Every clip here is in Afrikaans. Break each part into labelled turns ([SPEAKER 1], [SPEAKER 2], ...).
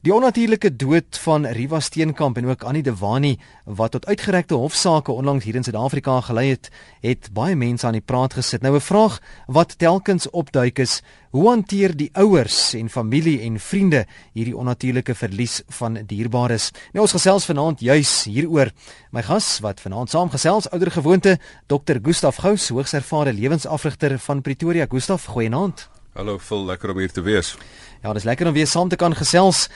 [SPEAKER 1] Die onnatuurlike dood van Riva Steenkamp en ook Annie Dewani wat tot uitgerekte hofsaake onlangs hier in Suid-Afrika gelei het, het baie mense aan die praat gesit. Nou 'n vraag wat telkens opduik is: hoe hanteer die ouers en familie en vriende hierdie onnatuurlike verlies van dierbares? Nou ons gesels vanaand juis hieroor. My gas wat vanaand saamgesels, ouer gewoonte, Dr. Gustaf Gous, hoogs ervare lewensafrigter van Pretoria. Gustaf, goeienaand.
[SPEAKER 2] Hallo, vol lekker om hier te wees.
[SPEAKER 1] Ja, dis lekker om weer saam te kan gesels.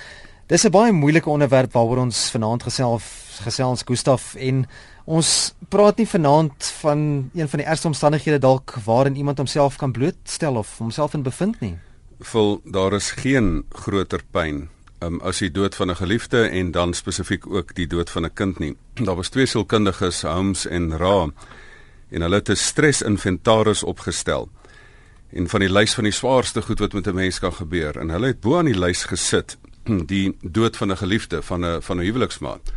[SPEAKER 1] Dis 'n baie moeilike onderwerp waaroor ons vanaand gesels gesels Gustaf en ons praat nie vanaand van een van die ergste omstandighede dalk waarin iemand homself kan blootstel of homself in bevind nie.
[SPEAKER 2] Vol daar is geen groter pyn um, as die dood van 'n geliefde en dan spesifiek ook die dood van 'n kind nie. Daar was twee sielkundiges, Holmes en Ra, en hulle het 'n stresinventaris opgestel en van die lys van die swaarste goed wat met 'n mens kan gebeur en hulle het bo aan die lys gesit die dood van 'n geliefde van 'n van 'n huweliksmaat.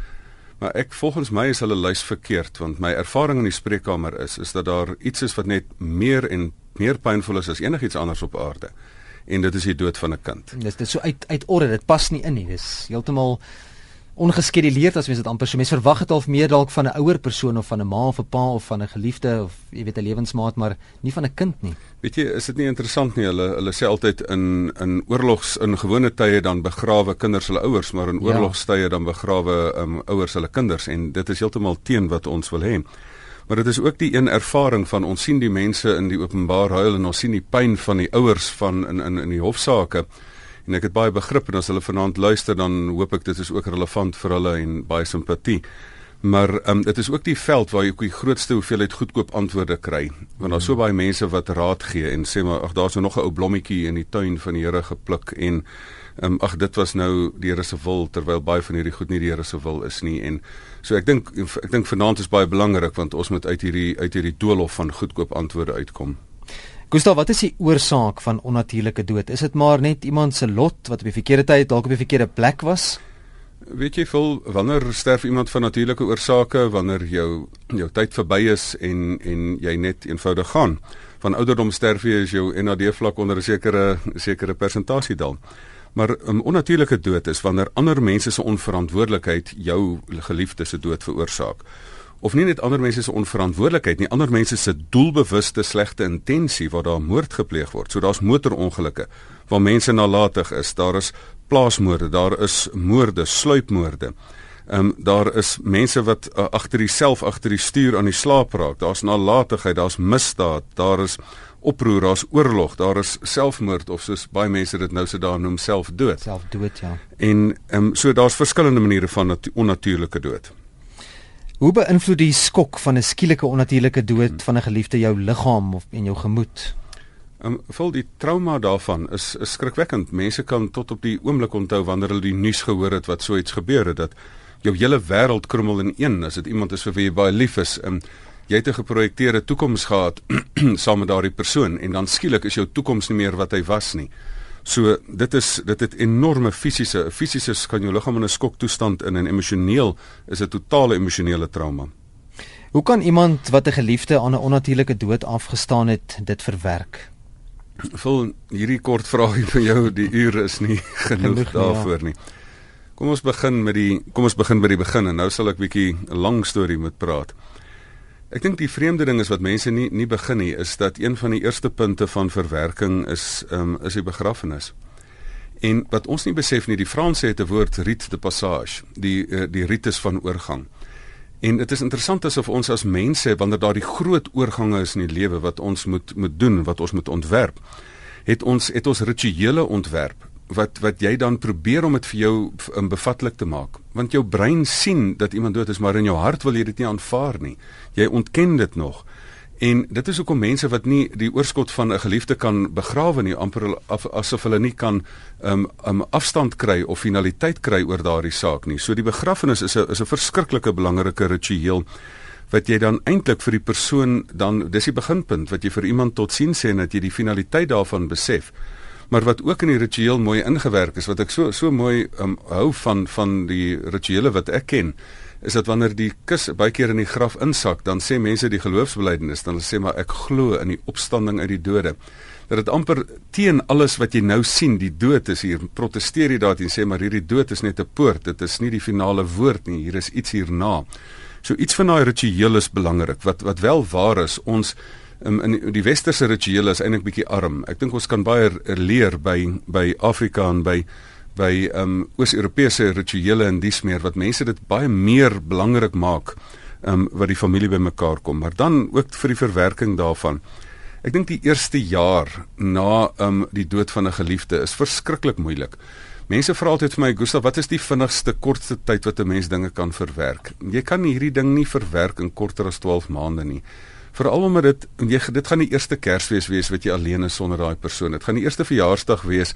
[SPEAKER 2] Maar ek volgens my is hulle lys verkeerd want my ervaring in die spreekkamer is is dat daar iets is wat net meer en meer pynvol is as enigiets anders op aarde en dit is die dood van 'n kind.
[SPEAKER 1] Dis dit so uit uit orde, dit pas nie in nie. Dis heeltemal ongeskeduleerd as mens dit amper so mens verwag dit al meer dalk van 'n ouer persoon of van 'n ma of 'n pa of van 'n geliefde of jy weet 'n lewensmaat maar nie van 'n kind nie.
[SPEAKER 2] Weet jy, is dit nie interessant nie? Hulle hulle sê altyd in in oorlogs in gewone tye dan begrawe kinders hulle ouers, maar in ja. oorlogstye dan begrawe um, ouers hulle kinders en dit is heeltemal teen wat ons wil hê. Maar dit is ook die een ervaring van ons sien die mense in die openbaar huil en ons sien die pyn van die ouers van in in in die hofsaake en ek het baie begrip en as hulle vanaand luister dan hoop ek dit is ook relevant vir hulle en baie simpatie. Maar ehm um, dit is ook die veld waar jy ook die grootste hoeveelheid goedkoop antwoorde kry. Want daar's so baie mense wat raad gee en sê maar ag daar's nou nog 'n ou blommetjie in die tuin van die Here gepluk en ehm um, ag dit was nou die Here se wil terwyl baie van hierdie goed nie die Here se wil is nie en so ek dink ek dink vanaand is baie belangrik want ons moet uit hierdie uit hierdie doolhof van goedkoop antwoorde uitkom.
[SPEAKER 1] Gustav, wat is die oorsaak van onnatuurlike dood? Is dit maar net iemand se lot wat op die verkeerde tyd dalk op die verkeerde plek was?
[SPEAKER 2] Weet jy vol wanneer sterf iemand van natuurlike oorsake wanneer jou jou tyd verby is en en jy net eenvoudig gaan. Van ouderdom sterf jy as jou NAD vlak onder 'n sekere sekere persentasie daal. Maar 'n um, onnatuurlike dood is wanneer ander mense se onverantwoordelikheid jou geliefde se dood veroorsaak of nie net ander mense se onverantwoordelikheid nie, ander mense se doelbewuste slegte intensie waar daar moord gepleeg word. So daar's motorongelukke waar mense nalatig is, daar is plaasmoorde, daar is moorde, sluipmoorde. Ehm um, daar is mense wat uh, agter dieself agter die stuur aan die slaap raak. Daar's nalatigheid, daar's misdaad, daar is oproer, daar's oorlog, daar is selfmoord of soos baie mense dit nou se daar noem selfdood.
[SPEAKER 1] Selfdood, ja.
[SPEAKER 2] En ehm um, so daar's verskillende maniere van onnatuurlike dood.
[SPEAKER 1] Hoe beïnvloed die skok van 'n skielike onnatuurlike dood hmm. van 'n geliefde jou liggaam of en jou gemoed?
[SPEAKER 2] Ehm um, vol die trauma daarvan is, is skrikwekkend. Mense kan tot op die oomblik onthou wanneer hulle die nuus gehoor het wat so iets gebeur het dat jou hele wêreld krummel in een as dit iemand is vir wie jy baie lief is. Ehm um, jy het 'n geprojekteerde toekoms gehad saam met daardie persoon en dan skielik is jou toekoms nie meer wat hy was nie. So dit is dit het enorme fisiese fisiese kan jou liggaam in 'n skoktoestand in en emosioneel is dit totale emosionele trauma.
[SPEAKER 1] Hoe kan iemand wat 'n geliefde aan 'n onnatuurlike dood afgestaan het dit verwerk?
[SPEAKER 2] Vol hierdie kort vraagie van jou die ure is nie genoeg, genoeg ja. daarvoor nie. Kom ons begin met die kom ons begin by die begin en nou sal ek bietjie 'n lang storie moet praat. Ek dink die vreemde ding is wat mense nie nie begin nie is dat een van die eerste punte van verwerking is um, is die begrafnis. En wat ons nie besef nie, die Franse het 'n woord rite de passage, die uh, die rites van oorgang. En dit is interessant asof ons as mense wanneer daar die groot oorgange is in die lewe wat ons moet moet doen, wat ons moet ontwerp, het ons het ons rituele ontwerp wat wat jy dan probeer om dit vir jou um, bevatlik te maak. Want jou brein sien dat iemand dood is maar in jou hart wil jy dit nie aanvaar nie. Jy ontken dit nog. En dit is hoekom mense wat nie die oorskot van 'n geliefde kan begrawe nie amper af, asof hulle nie kan um, um afstand kry of finaliteit kry oor daardie saak nie. So die begrafnis is 'n is 'n verskriklike belangrike ritueel wat jy dan eintlik vir die persoon dan dis die beginpunt wat jy vir iemand tot sien sê en dat jy die finaliteit daarvan besef maar wat ook in die ritueel mooi ingewerk is wat ek so so mooi um, hou van van die rituele wat ek ken is dat wanneer die kus baie keer in die graf insak dan sê mense die geloofsbelijdenis dan sê maar ek glo in die opstanding uit die dode dat dit amper teen alles wat jy nou sien, die dood is hier. Protesteer jy daarteen sê maar hierdie dood is net 'n poort, dit is nie die finale woord nie. Hier is iets hierna. So iets van daai ritueel is belangrik. Wat wat wel waar is, ons um, in die westerse rituele is eintlik bietjie arm. Ek dink ons kan baie leer by by Afrika en by by um Oos-Europese rituele en dis meer wat mense dit baie meer belangrik maak um wat die familie bymekaar kom, maar dan ook vir die verwerking daarvan. Ek dink die eerste jaar na um die dood van 'n geliefde is verskriklik moeilik. Mense vra altyd vir my, Gustav, wat is die vinnigste kortste tyd wat 'n mens dinge kan verwerk? Jy kan hierdie ding nie verwerk in korter as 12 maande nie. Veral omdat dit dit gaan die eerste Kersfees wees wat jy alleen is sonder daai persoon. Dit gaan die eerste verjaarsdag wees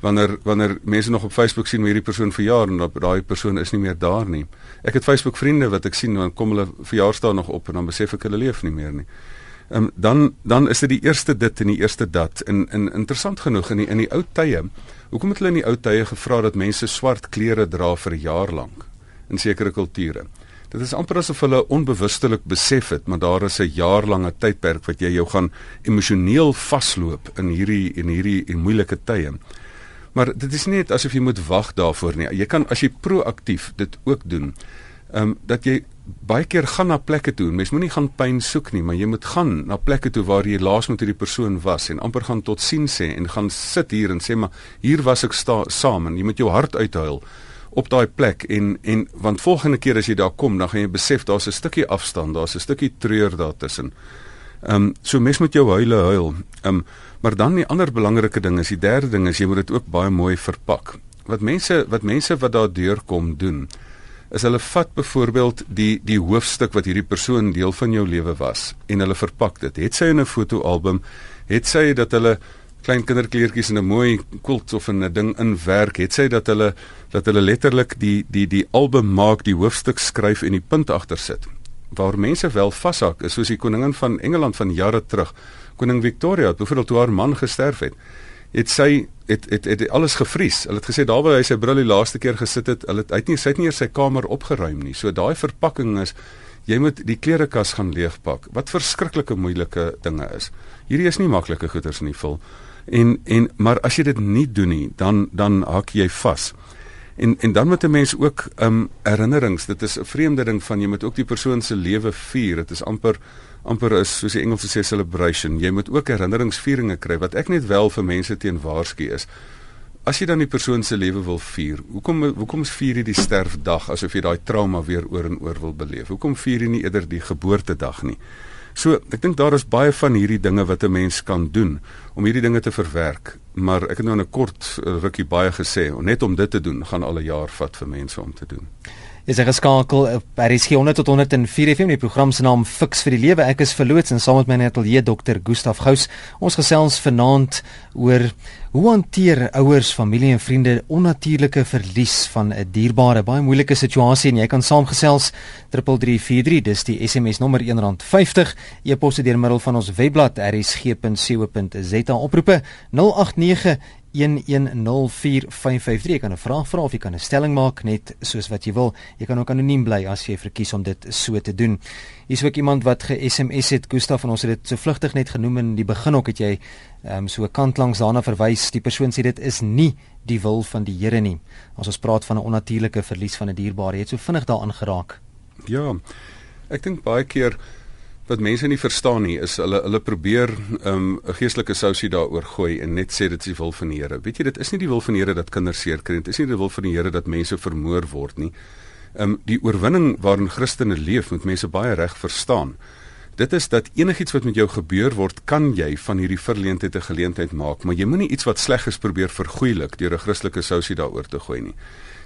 [SPEAKER 2] wanneer wanneer mense nog op Facebook sien hoe hierdie persoon verjaar en dat daai persoon is nie meer daar nie. Ek het Facebook vriende wat ek sien dan kom hulle verjaarsdag nog op en dan besef ek hulle leef nie meer nie. Ehm um, dan dan is dit die eerste dit en die eerste dat. In in interessant genoeg in die, in die ou tye, hoekom het hulle in die ou tye gevra dat mense swart klere dra vir 'n jaar lank in sekere kulture? Dit is amper asof hulle onbewustelik besef het, maar daar is 'n jaarlange tydperk wat jy jou gaan emosioneel vasloop in hierdie en hierdie en moeilike tye. Maar dit is nie asof jy moet wag daarvoor nie. Jy kan as jy proaktief dit ook doen. Ehm um, dat jy baie keer gaan na plekke toe. Mens moenie gaan pyn soek nie, maar jy moet gaan na plekke toe waar jy laas met hierdie persoon was en amper gaan tot sien sê en gaan sit hier en sê maar hier was ek sta, saam en jy moet jou hart uithuil op daai plek en en want volgende keer as jy daar kom, dan gaan jy besef daar's 'n stukkie afstand, daar's 'n stukkie treur daartussen. Ehm um, so mens moet jou huile huil. Ehm um, maar dan die ander belangrike ding is die derde ding is jy moet dit ook baie mooi verpak. Wat mense wat mense wat daar deurkom doen is hulle vat byvoorbeeld die die hoofstuk wat hierdie persoon deel van jou lewe was en hulle verpak dit. Het sy in 'n fotoalbum, het sy dat hulle klein kinderkleertjies in 'n mooi kult of 'n ding inwerk, het sy dat hulle dat hulle letterlik die die die album maak, die hoofstuk skryf en die punt agter sit. Waar mense wel vashak is soos die koningin van Engeland van jare terug, koning Victoria, byvoorbeeld toe haar man gesterf het het sy het het het, het alles gevries. Hulle het gesê daar waar hy sy bril die laaste keer gesit het, hulle het nie sy het nie eers sy kamer opgeruim nie. So daai verpakking is jy moet die klerekas gaan leegpak. Wat verskriklike moeilike dinge is. Hierdie is nie maklike goeders nie, vol. En en maar as jy dit nie doen nie, dan dan hak jy vas. En en dan moet 'n mens ook um herinnerings, dit is 'n vreemde ding van jy moet ook die persoon se lewe vier. Dit is amper amper is soos die Engelse sê celebration. Jy moet ook herinneringsvieringe kry wat ek net wel vir mense teen waarsku is. As jy dan die persoon se lewe wil vier, hoekom hoekom vier jy die sterfdag asof jy daai trauma weer oor en oor wil beleef? Hoekom vier jy nie eerder die geboortedag nie? So, ek dink daar is baie van hierdie dinge wat 'n mens kan doen om hierdie dinge te verwerk, maar ek het nou in 'n kort rukkie baie gesê, net om dit te doen gaan al 'n jaar vat vir mense om te doen.
[SPEAKER 1] Is hy geskakel op RSG 100 tot 104 FM die program se naam Fix vir die lewe. Ek is verloots en saam met my ateljee dokter Gustaf Gous. Ons gesels vanaand oor hoe hanteer ouers, familie en vriende onnatuurlike verlies van 'n dierbare, baie moeilike situasie en jy kan saamgesels 3343 dis die SMS nommer R1.50 e-posse deur middel van ons webblad rsg.co.za oproepe 089 1104553 jy kan 'n vraag vra of jy kan 'n stelling maak net soos wat jy wil. Jy kan ook anoniem bly as jy verkies om dit so te doen. Hier's ook iemand wat ge-SMS het Gustaf en ons het dit so vlugtig net genoem in die begin ook het jy ehm um, so kant langs daarna verwys. Die persoon sê dit is nie die wil van die Here nie. As ons praat van 'n onnatuurlike verlies van 'n dierbare, jy het so vinnig daaraan geraak.
[SPEAKER 2] Ja. Ek dink baie keer wat mense nie verstaan nie is hulle hulle probeer um, 'n um, geestelike sousie daaroor gooi en net sê dit is die wil van die Here. Weet jy dit is nie die wil van die Here dat kinders seer kry nie. Dit is nie die wil van die Here dat mense vermoor word nie. Ehm um, die oorwinning waarin Christene leef moet mense baie reg verstaan. Dit is dat enigiets wat met jou gebeur word, kan jy van hierdie verleentheid 'n geleentheid maak, maar jy moenie iets wat sleg is probeer vergoeilik deur 'n Christelike sousie daaroor te gooi nie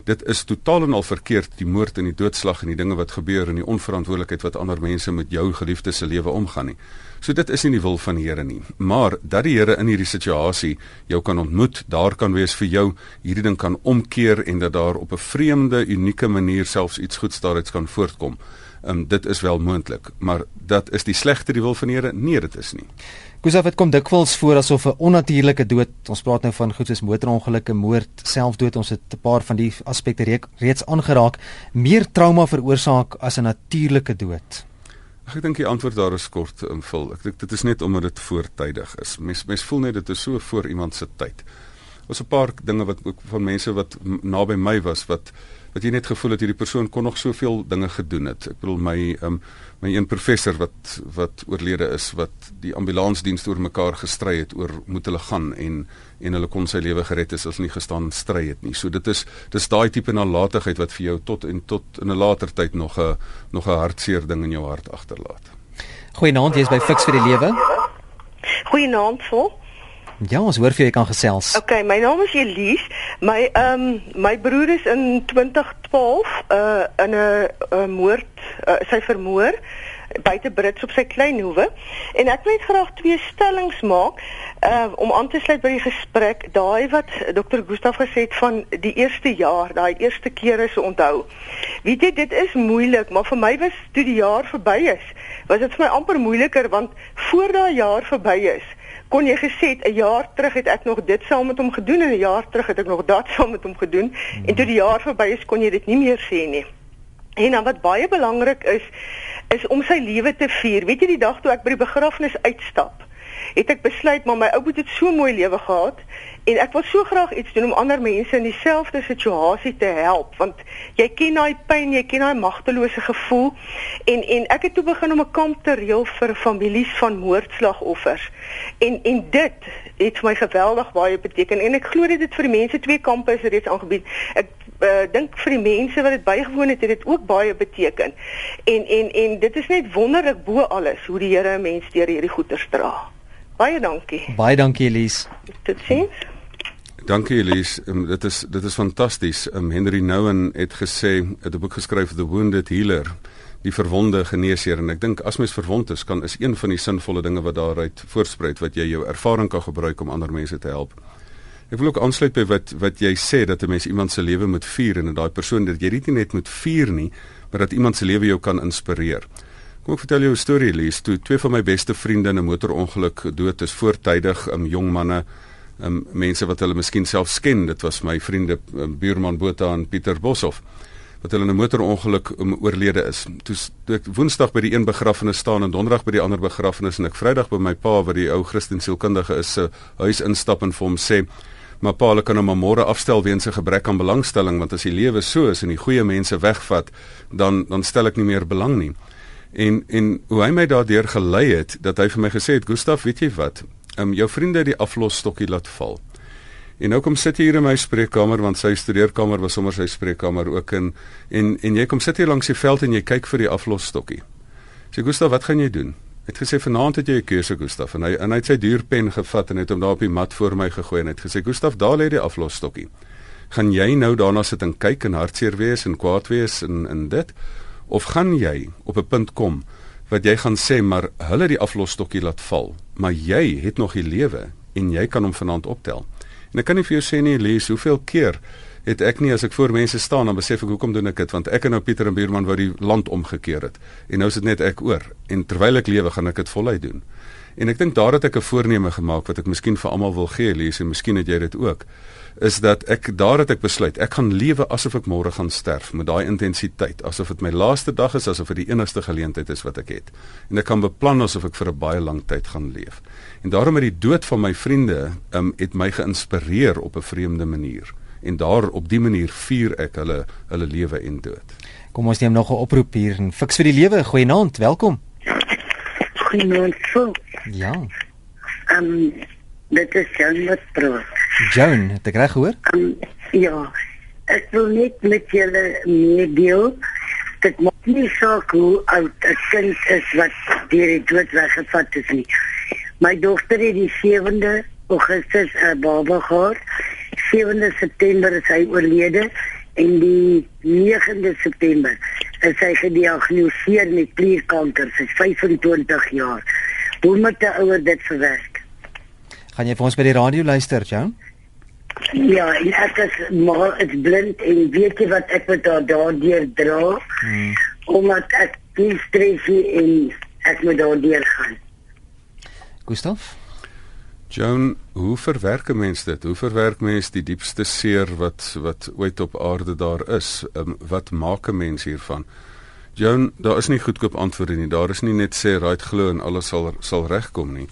[SPEAKER 2] dit is totaal en al verkeerd die moord en die doodslag en die dinge wat gebeur en die onverantwoordelikheid wat ander mense met jou geliefdes se lewe omgaan nie. So dit is nie die wil van die Here nie. Maar dat die Here in hierdie situasie jou kan ontmoet, daar kan wees vir jou hierdie ding kan omkeer en dat daar op 'n vreemde, unieke manier selfs iets goeds daaruit kan voortkom. Um, dit is wel moontlik, maar dat is die slegte die wil van die Here? Nee, dit is nie.
[SPEAKER 1] Gustav het kom dikwels voor asof 'n onnatuurlike dood, ons praat nou van goed soos motorongelukke, moord, selfdood, ons het 'n paar van die aspekte reeds aangeraak, meer trauma veroorsaak as 'n natuurlike dood.
[SPEAKER 2] Ek dink die antwoord daar is kort invul. Ek dink dit is net omdat dit voortydig is. Mens mens voel net dit is so voor iemand se tyd. Was 'n paar dinge wat ook van mense wat naby my was wat wat jy net gevoel het hierdie persoon kon nog soveel dinge gedoen het. Ek bedoel my um, my een professor wat wat oorlede is wat die ambulansdienste oor mekaar gestry het oor moet hulle gaan en en hulle kon sy lewe gered het as hulle nie gestaan stry het nie. So dit is dis daai tipe nalatigheid wat vir jou tot en tot in 'n later tyd nog 'n nog 'n hartseer ding in jou hart agterlaat.
[SPEAKER 1] Goeienaand, jy's by Fix vir die Lewe.
[SPEAKER 3] Goeienaand, vol.
[SPEAKER 1] Ja, ons hoor vir jy kan gesels.
[SPEAKER 3] Okay, my naam is Elise. My ehm um, my broer is in 2012 uh in 'n moord uh, sy vermoor buite Brits op sy klein hoewe en ek wil graag twee stellings maak uh, om aan te sluit by die gesprek daai wat Dr. Gustaf gesê het van die eerste jaar daai eerste keer is onthou weet jy dit is moeilik maar vir my was toe die jaar verby is was dit vir my amper moeiliker want voor daai jaar verby is kon jy gesê 'n jaar terug het ek nog dit saam met hom gedoen en 'n jaar terug het ek nog dat saam met hom gedoen hmm. en toe die jaar verby is kon jy dit nie meer sê nie En dan wat baie belangrik is, is om sy lewe te vier. Weet jy die dag toe ek by die begrafnis uitstap, het ek besluit maar my ou boet het so mooi lewe gehad en ek wil so graag iets doen om ander mense in dieselfde situasie te help want jy ken daai pyn, jy ken daai magtelose gevoel en en ek het toe begin om 'n kamp te reël vir families van moordslagoffers. En en dit het vir my geweldig baie beteken en ek glo dit het vir die mense twee kampe is reeds aangebied. Ek uh, dink vir die mense wat dit bygewoon het, het dit ook baie beteken. En en en dit is net wonderlik bo alles hoe die Here 'n mens deur hierdie goeie dra. Baie dankie.
[SPEAKER 1] Baie dankie Elise.
[SPEAKER 3] Totsiens.
[SPEAKER 2] Dankie Elise. Um, dit is dit is fantasties. Um, Henry Nouwen het gesê, het 'n boek geskryf The Wounded Healer die verwonde geneesheer en ek dink as mens verwond is kan is een van die sinvolle dinge wat daaruit voorspruit wat jy jou ervaring kan gebruik om ander mense te help. Ek wil ook aansluit by wat wat jy sê dat 'n mens iemand se lewe moet vier en dat daai persoon dat jy dit nie net moet vier nie, maar dat iemand se lewe jou kan inspireer. Kom ek vertel jou 'n storie lees toe twee van my beste vriende in 'n motorongeluk dood is voortydig, 'n um, jong manne, um, mense wat hulle miskien self ken. Dit was my vriende um, buurman Botha en Pieter Boshoff wat hulle in 'n motorongeluk um, oorlede is. Toe, toe ek Woensdag by die een begrafnis staan en Donderdag by die ander begrafnis en ek Vrydag by my pa wat die ou Christen sielkundige is se huis instap en vir hom sê maar pa, hulle kan hom môre afstel weens 'n gebrek aan belangstelling want as die lewe so is en die goeie mense wegvat, dan dan stel ek nie meer belang nie. En en hoe hy my daardeur gelei het, dat hy vir my gesê het, "Gustaf, weet jy wat? Ehm um, jou vriende het die aflosstokkie laat val." En nou kom sit jy hier in my spreekkamer want sy studeerkamer was sommer sy spreekkamer ook in en en jy kom sit hier langs die veld en jy kyk vir die aflosstokkie. Sê Gustaf, wat gaan jy doen? het gesê vanaand het jy 'n keuse Gustaf en hy en hy het sy duurpen gevat en het hom daar op die mat voor my gegooi en het gesê Gustaf daar lê die aflosstokkie. Gaan jy nou daarna sit en kyk en hartseer wees en kwaad wees en in dit of gaan jy op 'n punt kom wat jy gaan sê maar hulle die aflosstokkie laat val, maar jy het nog die lewe en jy kan hom vanaand optel. En ek kan nie vir jou sê nie lees hoeveel keer het ek nie as ek voor mense staan dan besef ek hoekom doen ek dit want ek en nou Pieter en Buurman wou die land omgekeer het en nou is dit net ek oor en terwyl ek lewe gaan ek dit voluit doen. En ek dink daar het ek 'n voorneme gemaak wat ek miskien vir almal wil gee lees en miskien het jy dit ook is dat ek daar het ek besluit ek gaan lewe asof ek môre gaan sterf met daai intensiteit asof dit my laaste dag is asof dit die enigste geleentheid is wat ek het en ek kan beplan asof ek vir 'n baie lang tyd gaan leef en daarom het die dood van my vriende um, het my geïnspireer op 'n vreemde manier en daar op die manier vier ek hulle hulle lewe en dood.
[SPEAKER 1] Kom ons neem nog 'n oproep hier en fiks vir die lewe. Goeienaand, welkom.
[SPEAKER 4] Goeienaand.
[SPEAKER 1] Ja.
[SPEAKER 4] Ehm um, dit is Joan wat praat.
[SPEAKER 1] Joan, het ek reg gehoor?
[SPEAKER 4] Um, ja. Ek wil net met julle meedeel dit maak nie saak hoe oud 'n kind is wat deur die dood weggevat is nie. My dogter het die 7de Augustus 'n baba gehad 7de September is hy oorlede en die 9de September is hy gediagnoseer met klierkanker sy 25 jaar. Hoe moet 'n ouer dit verwerk?
[SPEAKER 1] Gaan jy vir ons by die radio luister, Joan?
[SPEAKER 4] Ja, ek is maar ek blind en weet jy wat ek met daar daardeur dra? Hmm. Omdat ek nie stres en ek moet daardeur gaan.
[SPEAKER 1] Gustaf?
[SPEAKER 2] Joan, hoe verwerk 'n mens dit? Hoe verwerk mens die diepste seer wat wat ooit op aarde daar is? Um, wat maak 'n mens hiervan? Joan, daar is nie goedkoop antwoorde nie. Daar is nie net sê right glo en alles sal sal regkom nie.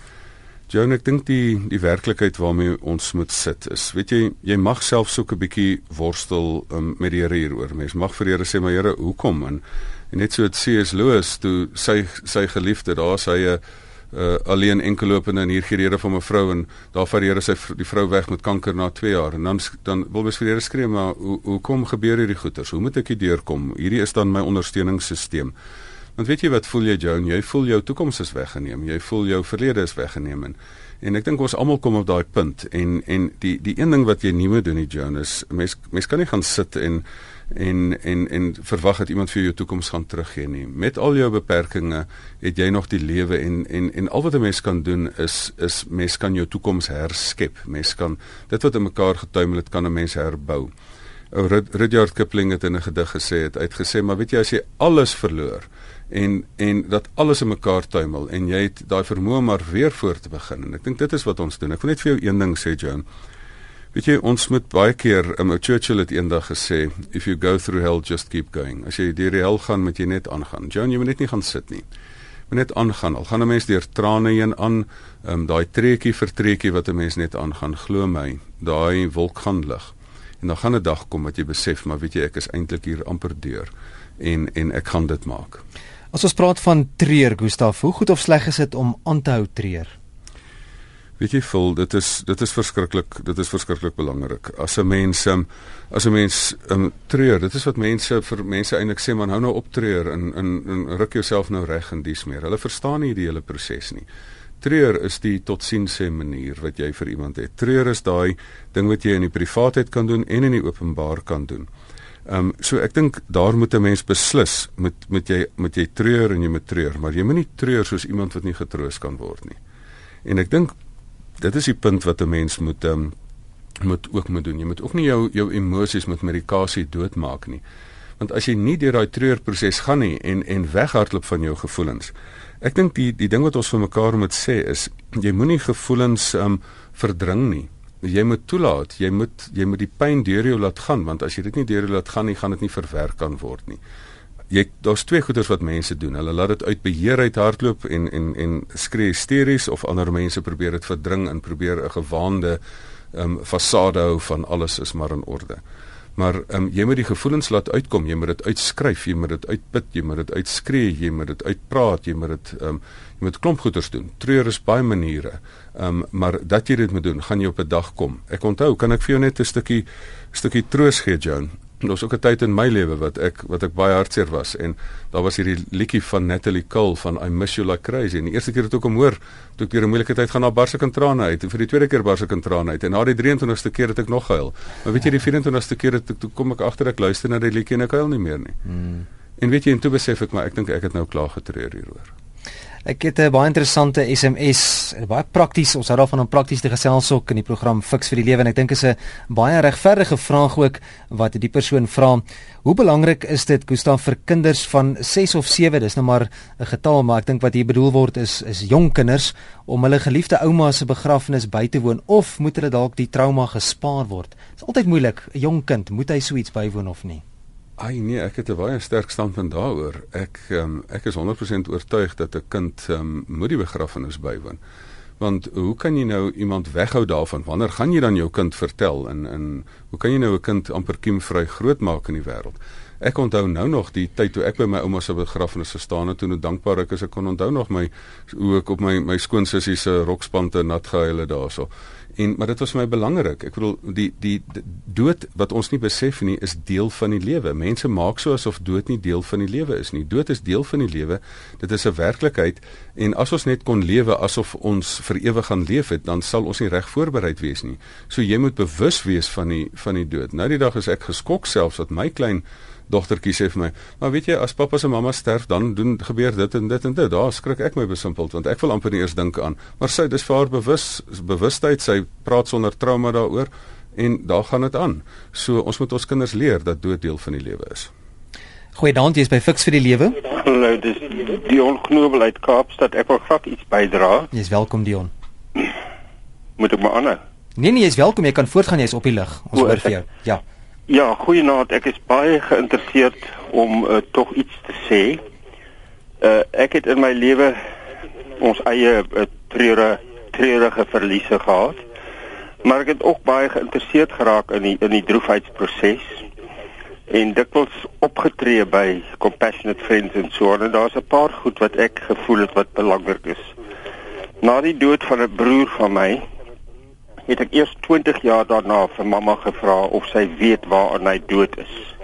[SPEAKER 2] Joan, ek dink die die werklikheid waarmee ons moet sit is, weet jy, jy mag self soek 'n bietjie worstel um, met die Here hieroor. Mens mag vir die Here sê, maar Here, hoekom? En, en net so dit C.S. Lewis toe sy sy geliefde, daar sy 'n uh, alleen enkelopende en hier gee die Here van 'n vrou en daar vat die Here sy die vrou weg met kanker na 2 jaar en dan dan wil mens vir die Here skree, maar hoe hoekom gebeur hierdie goeters? Hoe moet ek hier deurkom? Hierdie is dan my ondersteuningssisteem. Want weet jy wat voel jy Joan? Jy voel jou toekoms is weggeneem. Jy voel jou verlede is weggeneem en, en ek dink ons almal kom op daai punt en en die die een ding wat jy nie moet doen nie Joan is mens mens kan nie gaan sit en en en en verwag dat iemand vir jou toekoms gaan teruggee nie. Met al jou beperkings het jy nog die lewe en en en al wat 'n mens kan doen is is mens kan jou toekoms herskep. Mens kan dit wat in mekaar getuimel het kan 'n mens herbou. Ou Rudyard Kipling het in 'n gedig gesê het uitgesê maar weet jy as jy alles verloor en en dat alles in mekaar tuimel en jy het daai vermoë maar weer voor te begin en ek dink dit is wat ons doen. Ek wil net vir jou een ding sê Joan. Weet jy ons moet baie keer um, Churchill het eendag gesê if you go through hell just keep going. As jy deur die hel gaan moet jy net aangaan. Joan jy moet net nie gaan sit nie. Moet net aangaan. Al gaan 'n mens deur trane heen aan, um, daai treetjie vir treetjie wat 'n mens net aangaan, glo my, daai wolk gaan lig. En dan gaan 'n dag kom wat jy besef maar weet jy ek is eintlik hier amper deur en en ek kan dit maak.
[SPEAKER 1] As ons praat van treur, Gustaf, hoe goed of sleg is dit om aan te hou treur?
[SPEAKER 2] Weet jy, vol, dit is dit is verskriklik, dit is verskriklik belangrik. As 'n mens um, as 'n mens um, treur, dit is wat mense vir mense eintlik sê, man, hou nou op treur en en, en ruk jouself nou reg en dis meer. Hulle verstaan nie die hele proses nie. Treur is die totsiense manier wat jy vir iemand het. Treur is daai ding wat jy in die privaatheid kan doen en in die openbaar kan doen. Ehm um, so ek dink daar moet 'n mens beslis moet moet jy moet jy treur en jy moet treur, maar jy moenie treur soos iemand wat nie getroos kan word nie. En ek dink dit is die punt wat 'n mens moet ehm um, moet ook moet doen. Jy moet ook nie jou jou emosies met medikasie doodmaak nie. Want as jy nie deur daai treurproses gaan nie en en weghardloop van jou gevoelens. Ek dink die die ding wat ons vir mekaar moet sê is jy moenie gevoelens ehm um, verdring nie jy moet toelaat, jy moet jy moet die pyn deur jou laat gaan want as jy dit nie deur laat gaan nie, gaan dit nie verwerk kan word nie. Jy daar's twee goeders wat mense doen. Hulle laat dit uit beheer uit hardloop en en en skree hysteries of ander mense probeer dit verdring en probeer 'n gewaande ehm um, fasade hou van alles is maar in orde. Maar um, jy moet die gevoelens laat uitkom, jy moet dit uitskryf, jy moet dit uitput, jy moet dit uitskree, jy moet dit uitpraat, jy moet dit um, jy moet klomp goeders doen. Treur is baie maniere. Um, maar dat jy dit moet doen, gaan jy op 'n dag kom. Ek onthou, kan ek vir jou net 'n stukkie stukkie troos gee, Joan? Daar was ook 'n tyd in my lewe wat ek wat ek baie hartseer was en daar was hierdie liedjie van Natalie Cole van I miss you like crazy. En die eerste keer het ek hom hoor, toe ek deur 'n moeilike tyd gaan na barse kan trane uit en vir die tweede keer barse kan trane uit en na die 23ste keer het ek nog gehuil. Maar weet jy die 24ste keer het ek toe kom ek agter ek luister na die liedjie en ek huil nie meer nie. Hmm. En weet jy en toe besef ek maar ek dink ek het nou klaar getreur hieroor.
[SPEAKER 1] Ek het 'n baie interessante SMS, baie prakties. Ons hou daarvan om prakties te gesels ook in die program Fix vir die Lewe en ek dink is 'n baie regverdige vraag ook wat die persoon vra. Hoe belangrik is dit Gustaf vir kinders van 6 of 7? Dis nou maar 'n getal, maar ek dink wat hier bedoel word is is jong kinders om hulle geliefde ouma se begrafnis by te woon of moet hulle dalk die trauma gespaar word? Dit is altyd moeilik. 'n Jong kind, moet hy so iets bywoon of nie?
[SPEAKER 2] Ai nee, ek het 'n baie sterk standpunt daaroor. Ek um, ek is 100% oortuig dat 'n kind um, moet die begrafnis bywoon. Want hoe kan jy nou iemand weghou daarvan? Wanneer gaan jy dan jou kind vertel en en hoe kan jy nou 'n kind amper kiemvry grootmaak in die wêreld? Ek onthou nou nog die tyd toe ek by my ouma se begrafnis gestaan het, toe hoe dankbaar ek is ek kon onthou nog my hoe ek op my my skoonsussie se rokspante nat gehuil het daarso. En maar dit was vir my belangrik. Ek bedoel die, die die dood wat ons nie besef nie is deel van die lewe. Mense maak so asof dood nie deel van die lewe is nie. Dood is deel van die lewe. Dit is 'n werklikheid en as ons net kon lewe asof ons vir ewig gaan leef het, dan sal ons nie reg voorbereid wees nie. So jy moet bewus wees van die van die dood. Nou die dag is ek geskok selfs dat my klein dogtertjie sê vir my, "Maar weet jy, as pappa se mamma sterf, dan doen gebeur dit en dit en dit." Daar skrik ek my besimpeld want ek wil amper nie eers dink aan. Maar sy dis vir haar bewus bewustheid, sy praat sonder trauma daaroor en daar gaan dit aan. So ons moet ons kinders leer dat dood deel van die lewe is.
[SPEAKER 1] Goeiedag, jy is by Fix vir die Lewe.
[SPEAKER 5] Hallo, dis Dion Knobel uit Kaapstad. Ek wil graag iets bydra.
[SPEAKER 1] Jy's welkom Dion.
[SPEAKER 5] Moet ek maar aanhou?
[SPEAKER 1] Nee nee, jy's welkom. Jy kan voortgaan, jy's op die lig. Ons hoor vir jou. Ja.
[SPEAKER 5] Ja, goeienaand. Ek is baie geïnteresseerd om uh, tog iets te sê. Uh ek het in my lewe ons eie uh, treure treurige verliese gehad. Maar ek het ook baie geïnteresseerd geraak in die in die droefheidsproses en dikwels opgetree by compassionate friends en so en daar's 'n paar goed wat ek gevoel het wat belangrik is. Na die dood van 'n broer van my het ek eers 20 jaar daarna vir mamma gevra of sy weet waar hy dood is.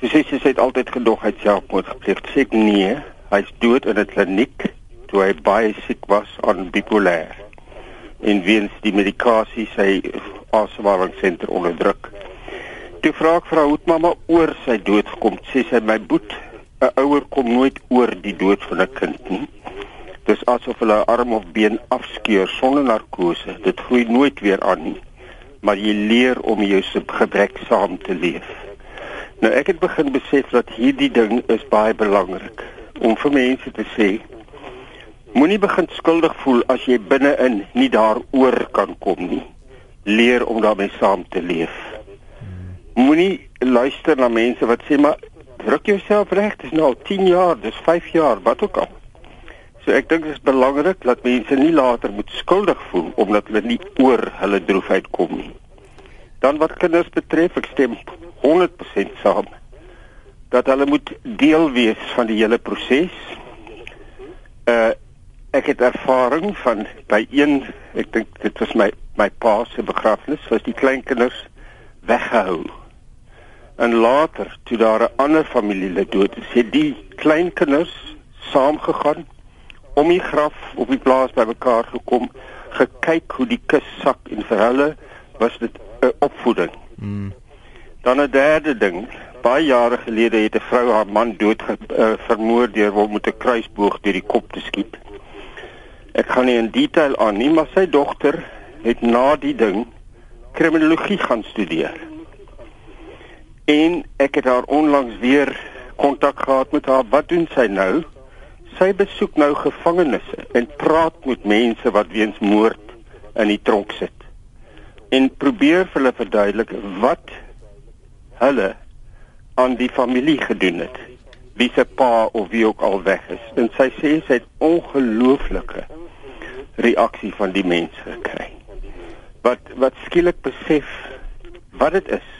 [SPEAKER 5] Sy sê sy het altyd gedog hy selfmoord gepleeg. Sy sê nee, hy's dood in 'n kliniek toe hy baie siek was aan bipolêr en weens die medikasie sy asemhalingssenter onderdruk. Toe vra ek vir haar hoe mamma oor sy dood gekom. Sê sy my boet, 'n ouer kom nooit oor die dood van 'n kind nie. Dis asof hulle 'n arm of been afskeur sonder narkose. Dit groei nooit weer aan nie. Maar jy leer om jou gebrek saam te leef. Nou ek het begin besef dat hierdie ding is baie belangrik om vir mense te sê Moenie begin skuldig voel as jy binne-in nie daaroor kan kom nie. Leer om daarmee saam te leef moenie luister na mense wat sê maar druk jouself reg, dit is nou 10 jaar, dis 5 jaar, wat ook al. So ek dink dit is belangrik dat mense nie later moet skuldig voel omdat hulle nie oor hulle droefheid kom nie. Dan wat kinders betref, ek stem 100% saam dat hulle moet deel wees van die hele proses. Uh ek het ervaring van by een, ek dink dit was my my pa se begrafnis, was die kleinkinders weggehou En later, toe daar 'n ander familielid dood is, het die kleinkinders saamgegaan om die graf op die plaas bymekaar gekom, gekyk hoe die kus sak en vir hulle was dit 'n opvoeding. Mm. Dan 'n derde ding, baie jare gelede het 'n vrou haar man dood uh, vermoor deur hom met 'n kruisboog deur die kop te skiet. Ek gaan nie in detail aan nie, maar sy dogter het na die ding kriminologie gaan studeer en ek het haar onlangs weer kontak gehad met haar. Wat doen sy nou? Sy besoek nou gevangenisse en praat met mense wat weens moord in die tronk sit. En probeer vir hulle verduidelik wat hulle aan die familie gedoen het. Wie se pa of wie ook al weg is. En sy sê sy het ongelooflike reaksie van die mense gekry. Wat wat skielik besef wat dit is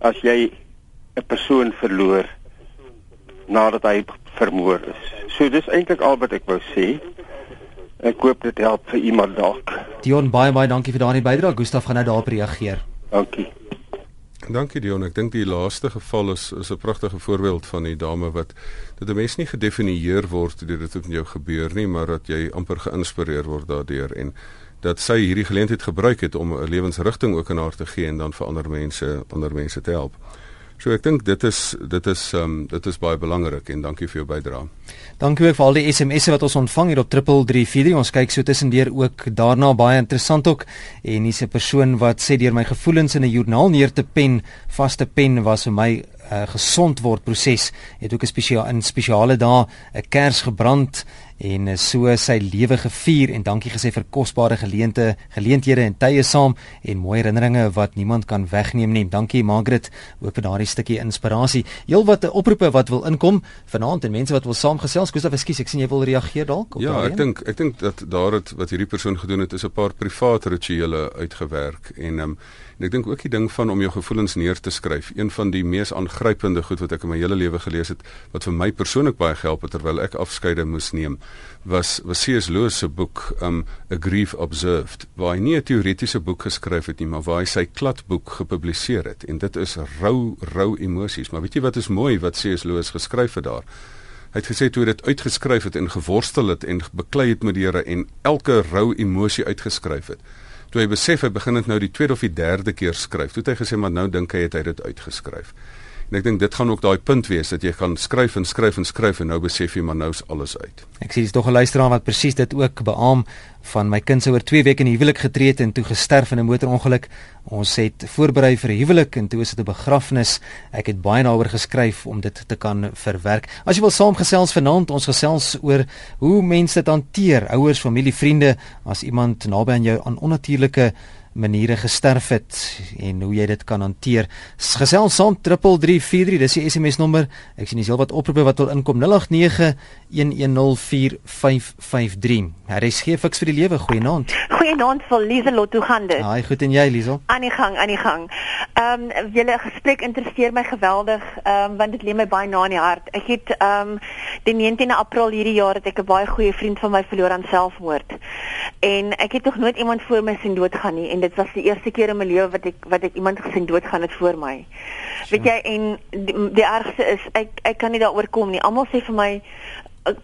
[SPEAKER 5] as jy 'n persoon verloor nadat hy vermoor is. So dis eintlik al wat ek wou sê. Ek hoop dit help vir iemand dalk.
[SPEAKER 1] Dion baie baie dankie vir daardie bydrae. Gustaf gaan nou daarop reageer.
[SPEAKER 5] Dankie.
[SPEAKER 2] Dankie Dion. Ek dink die laaste geval is is 'n pragtige voorbeeld van die dame wat dit 'n mens nie gedefinieer word deur dit wat met jou gebeur nie, maar dat jy amper geïnspireer word daardeur en dat sy hierdie geleentheid gebruik het om 'n lewensrigting ook aan haar te gee en dan vir ander mense ander mense te help. So ek dink dit is dit is um dit is baie belangrik en dankie vir jou bydrae.
[SPEAKER 1] Dankie ook vir al die SMS'e wat ons ontvang hier op 3343. Ons kyk so tussendeur ook daarna baie interessant ook en hier's 'n persoon wat sê deur my gevoelens in 'n joernaal neer te pen, vaste pen was vir my uh, gesond word proses. Het ook 'n spesiale in spesiale dae 'n kers gebrand en so sy lewe gevier en dankie gesê vir kosbare geleente geleenthede en tye saam en mooi herinneringe wat niemand kan wegneem nie. Dankie Margaret ook vir daardie stukkie inspirasie. Heel wat oproepe wat wil inkom vanaand en mense wat wil saamgesels. Gustav, ekskuus, ek sien jy wil reageer dalk
[SPEAKER 2] op Ja, ek dink ek dink dat daar het wat hierdie persoon gedoen het is 'n paar private rituele uitgewerk en um, En ek dink ook die ding van om jou gevoelens neer te skryf, een van die mees aangrypende goed wat ek in my hele lewe gelees het, wat vir my persoonlik baie gehelp het terwyl ek afskeide moes neem, was was C.S. Lewis se boek um A Grief Observed, waar hy nie 'n teoretiese boek geskryf het nie, maar waar hy sy kladboek gepubliseer het en dit is rou rou emosies, maar weet jy wat is mooi wat C.S. Lewis geskryf het daar? Hy het gesê toe hy dit uitgeskryf het en geworstel het en beklei het met die Here en elke rou emosie uitgeskryf het toe hy besef hy begin dit nou die tweede of die derde keer skryf. Toe het hy gesê maar nou dink hy het hy dit uitgeskryf. En ek dink dit gaan ook daai punt wees dat jy gaan skryf en skryf en skryf en nou besef jy maar nou is alles uit.
[SPEAKER 1] Ek sien dis tog 'n luisteraar wat presies dit ook beamoen van my kind se oor 2 weke in huwelik getree het en toe gesterf in 'n motorongeluk. Ons het voorberei vir 'n huwelik en toe is dit 'n begrafnis. Ek het baie daaroor geskryf om dit te kan verwerk. As jy wil saamgesels vanaand, ons gesels oor hoe mense dit hanteer, ouers, familie, vriende as iemand naby aan jou aan onnatuurlike maniere gesterf het en hoe jy dit kan hanteer. Gesels saam 3343, dis die SMS nommer. Ek sien dis heelwat oproepe wat wil inkom 089 1104553. Hier is gee fiks vir die lewe. Goeienaand.
[SPEAKER 6] Goeienaand vir Lieselot, hoe gaan dit?
[SPEAKER 1] Haai, goed en jy, Liesel?
[SPEAKER 6] Aan die gang, aan die gang. Ehm um, julle gesprek interesseer my geweldig, ehm um, want dit lê my baie na in die hart. Ek het ehm um, die 19de April hierdie jaar het ek 'n baie goeie vriend van my verloor aan selfmoord. En ek het nog nooit iemand voor my sien doodgaan nie en dit was die eerste keer in my lewe wat ek wat ek iemand gesien doodgaan het voor my. Sure. Weet jy en die, die ergste is ek ek kan nie daaroor kom nie. Almal sê vir my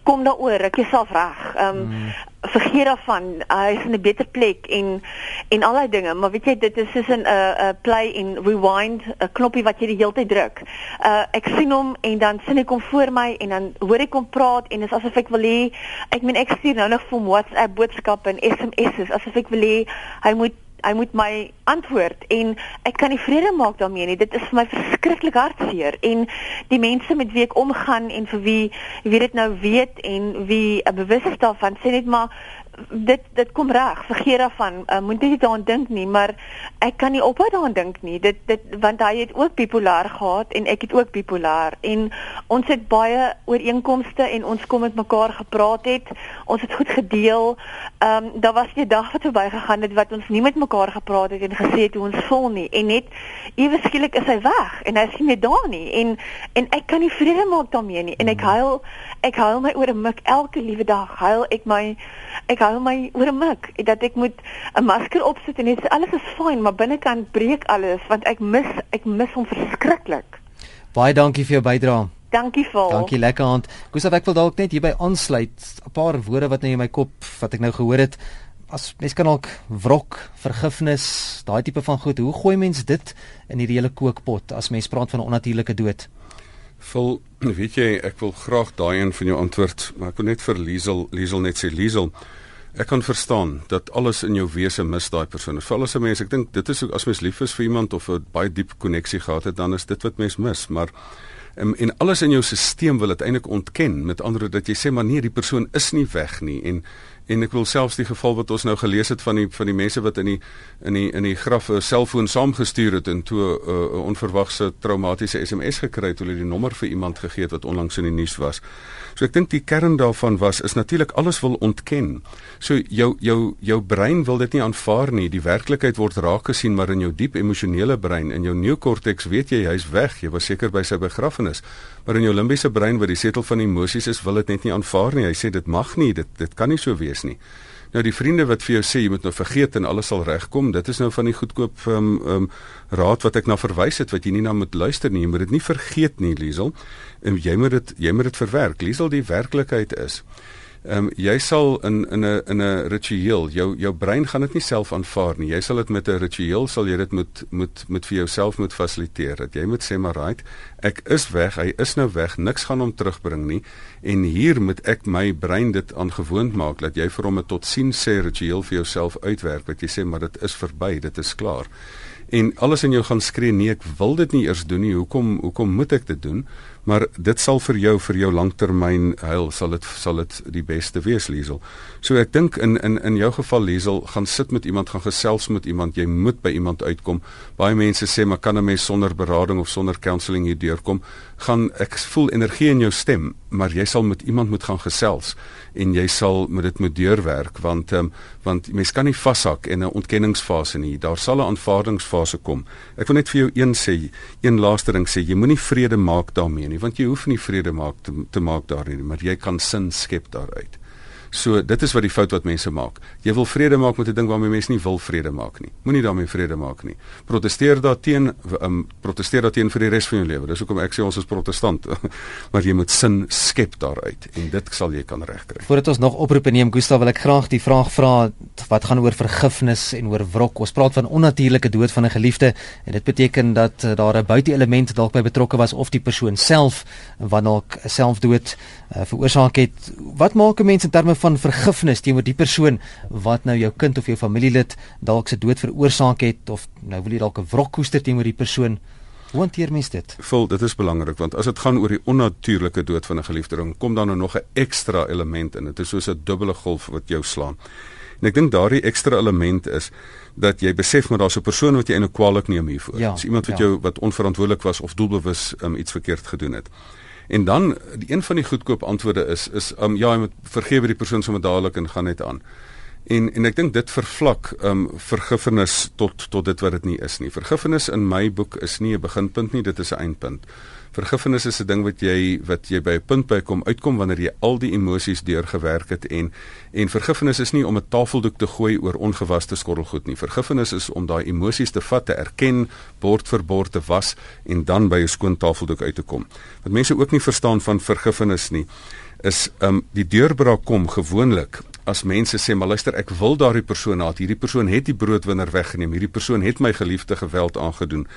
[SPEAKER 6] kom daaroor, ek jouself reg. Ehm um, mm. vergeet daarvan. Hy is in 'n beter plek en en al daai dinge, maar weet jy dit is soos 'n 'n uh, uh, play en rewind, 'n knoppie wat jy die hele tyd druk. Uh ek sien hom en dan sien ek hom voor my en dan hoor ek hom praat en dit is asof ek wil hê ek meen ek stuur nou nog vir WhatsApp boodskappe en SMS's asof ek wil hê hy moet hy moet my antwoord en ek kan nie vrede maak daarmee nie. Dit is vir my verskriklik hartseer en die mense met wie ek omgaan en vir wie wie dit nou weet en wie 'n bewus is daarvan sê net maar dit dit kom reg. Vergeet daarvan uh, moet nie daaraan dink nie maar ek kan nie ophou daaraan dink nie. Dit dit want hy het ook bipolêr gehad en ek het ook bipolêr en ons het baie ooreenkomste en ons kom met mekaar gepraat het. Ons het goed gedeel. Ehm um, daar was 'n dag wat verby gegaan het wat ons nie met mekaar gepraat het en gesê het hoe ons voel nie. En net ewe skielik is hy weg en hy is nie meer daar nie. En en ek kan nie vrede maak daarmee nie. En ek huil ek huil my oor 'n mik elke liewe dag. Huil ek my ek hou my oor 'n mik dat ek moet 'n masker opsit en dit alles is fyn maar binnekant breek alles want ek mis ek mis hom verskriklik.
[SPEAKER 1] Baie dankie vir jou bydrae.
[SPEAKER 6] Dankie vol.
[SPEAKER 1] Dankie lekker hand. Gustav ek wil dalk net hierby aansluit 'n paar woorde wat nou in my kop wat ek nou gehoor het. As mens kan dalk wrok, vergifnis, daai tipe van goed. Hoe gooi mens dit in hierdie hele kookpot as mens praat van 'n onnatuurlike dood?
[SPEAKER 2] Vol weet jy, ek wil graag daai een van jou antwoord, maar ek wil net vir Liesel, Liesel net sê Liesel, ek kan verstaan dat alles in jou wese mis daai persoon. Veral as 'n mens, ek dink dit is ook as mens lief is vir iemand of 'n baie diep koneksie gehad het, dan is dit wat mens mis, maar en, en alles in jou stelsel wil dit eintlik ontken met ander woorde dat jy sê maar nee die persoon is nie weg nie en en ek wil selfs die geval wat ons nou gelees het van die van die mense wat in die in die in die graf 'n selfoon saamgestuur het en toe 'n uh, onverwagse traumatiese SMS gekry het hulle die nommer vir iemand gegee het wat onlangs in die nuus was. So ek dink die kern daarvan was is natuurlik alles wil ontken. So jou jou jou brein wil dit nie aanvaar nie. Die werklikheid word raak gesien maar in jou diep emosionele brein in jou neokorteks weet jy hy's weg. Jy was seker by sy begrafnis. Maar in jou limbiese brein wat die setel van emosies is, wil dit net nie aanvaar nie. Hy sê dit mag nie, dit dit kan nie so wees nie. Nou die vriende wat vir jou sê jy moet nou vergeet en alles sal regkom, dit is nou van die goedkoop ehm um, ehm um, raad wat ek na verwys het wat jy nie na moet luister nie. Jy moet dit nie vergeet nie, Liesel. En jy moet dit jy moet dit verwerk. Liesel, die werklikheid is Ehm um, jy sal in in 'n in 'n ritueel jou jou brein gaan dit nie self aanvaar nie. Jy sal dit met 'n ritueel sal jy dit moet moet moet vir jouself moet fasiliteer. Dat jy moet sê maar right, ek is weg, hy is nou weg, niks gaan hom terugbring nie en hier moet ek my brein dit aangewoond maak dat jy vir hom 'n totsiens sê ritueel vir jouself uitwerk wat jy sê maar dit is verby, dit is klaar en alles in jou gaan skree nee ek wil dit nie eers doen nie hoekom hoekom moet ek dit doen maar dit sal vir jou vir jou langtermyn heil sal dit sal dit die beste wees Liesel. So ek dink in in in jou geval Liesel gaan sit met iemand gaan gesels met iemand jy moet by iemand uitkom. Baie mense sê maar kan 'n mens sonder berading of sonder counselling hier deurkom? Gaan ek voel energie in jou stem, maar jy sal met iemand moet gaan gesels en jy sal met dit moet deurwerk want um, want mens kan nie vashak in 'n ontkenningsfase nie. Daar sal 'n aanvaardingsfase kom. Ek wil net vir jou een sê, een laaste ding sê, jy moenie vrede maak daarmee nie, want jy hoef nie vrede maak te, te maak daarin nie, maar jy kan sin skep daaruit. So dit is wat die fout wat mense maak. Jy wil vrede maak met 'n ding waarmee mense nie wil vrede maak nie. Moenie daarmee vrede maak nie. Protesteer daarteen, um, protesteer daarteen vir die res van jou lewe. Dis hoekom ek sê ons is protestant. maar jy moet sin skep daaruit en dit sal jy kan regkry.
[SPEAKER 1] Voordat ons nog oproepe neem, Gustav, wil ek graag die vraag vra wat gaan oor vergifnis en oor wrok. Ons praat van onnatuurlike dood van 'n geliefde en dit beteken dat uh, daar 'n buite-element dalk by betrokke was of die persoon self wat dalk selfdood uh, veroorsaak het. Wat maak 'n mens in terme van vergifnis teenoor die persoon wat nou jou kind of jou familielid dalk se dood veroorsaak het of nou wil jy dalk 'n wrok koester teenoor die persoon? Hoe hanteer mens dit?
[SPEAKER 2] Vol, dit is belangrik want as dit gaan oor die onnatuurlike dood van 'n geliefde, dan kom daar nou nog 'n ekstra element in. Dit is soos 'n dubbele golf wat jou slaan. En ek dink daardie ekstra element is dat jy besef maar daar's 'n persoon wat jy eintlik kwaliek neem hiervoor. Ja, Dis iemand wat ja. jou wat onverantwoordelik was of doelbewus um, iets verkeerd gedoen het. En dan die een van die goedkoop antwoorde is is um, ja, jy moet vergewe die persoon sommer dadelik en gaan net aan. En en ek dink dit vervlak um vergifnis tot tot dit wat dit nie is nie. Vergifnis in my boek is nie 'n beginpunt nie, dit is 'n eindpunt. Vergifnis is 'n ding wat jy wat jy by 'n punt by kom uitkom wanneer jy al die emosies deurgewerk het en en vergifnis is nie om 'n tafeldoek te gooi oor ongewaste skottelgoed nie. Vergifnis is om daai emosies te vat, te erken, bord vir bord te was en dan by 'n skoon tafeldoek uit te kom. Wat mense ook nie verstaan van vergifnis nie is um die deurbraak kom gewoonlik as mense sê maar luister ek wil daardie persoon haat hierdie persoon het die broodwinner weggeneem hierdie persoon het my geliefde geweld aangedoen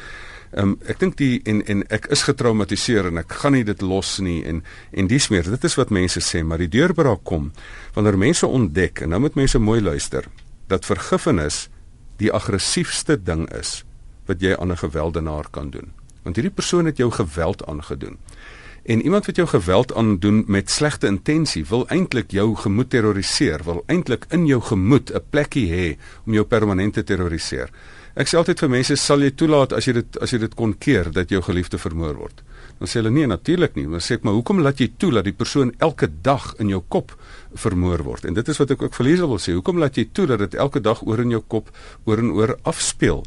[SPEAKER 2] um, ek dink die en en ek is getraumatiseer en ek gaan nie dit los nie en en dis meer dit is wat mense sê maar die deurbraak kom wanneer mense ontdek en nou moet mense mooi luister dat vergifnis die aggressiefste ding is wat jy aan 'n gewelddenaar kan doen. Want hierdie persoon het jou geweld aangedoen. En iemand wat jou geweld aandoen met slegte intensie wil eintlik jou gemoed terroriseer wil eintlik in jou gemoed 'n plekkie hê om jou permanent te terroriseer Ek sê altyd vir mense, sal jy toelaat as jy dit as jy dit kon keer dat jou geliefde vermoor word? Dan sê hulle nee, natuurlik nie. Dan sê ek, maar hoekom laat jy toe dat die persoon elke dag in jou kop vermoor word? En dit is wat ek ook vir Liesel wil sê. Hoekom laat jy toe dat dit elke dag oor in jou kop oor en oor afspeel?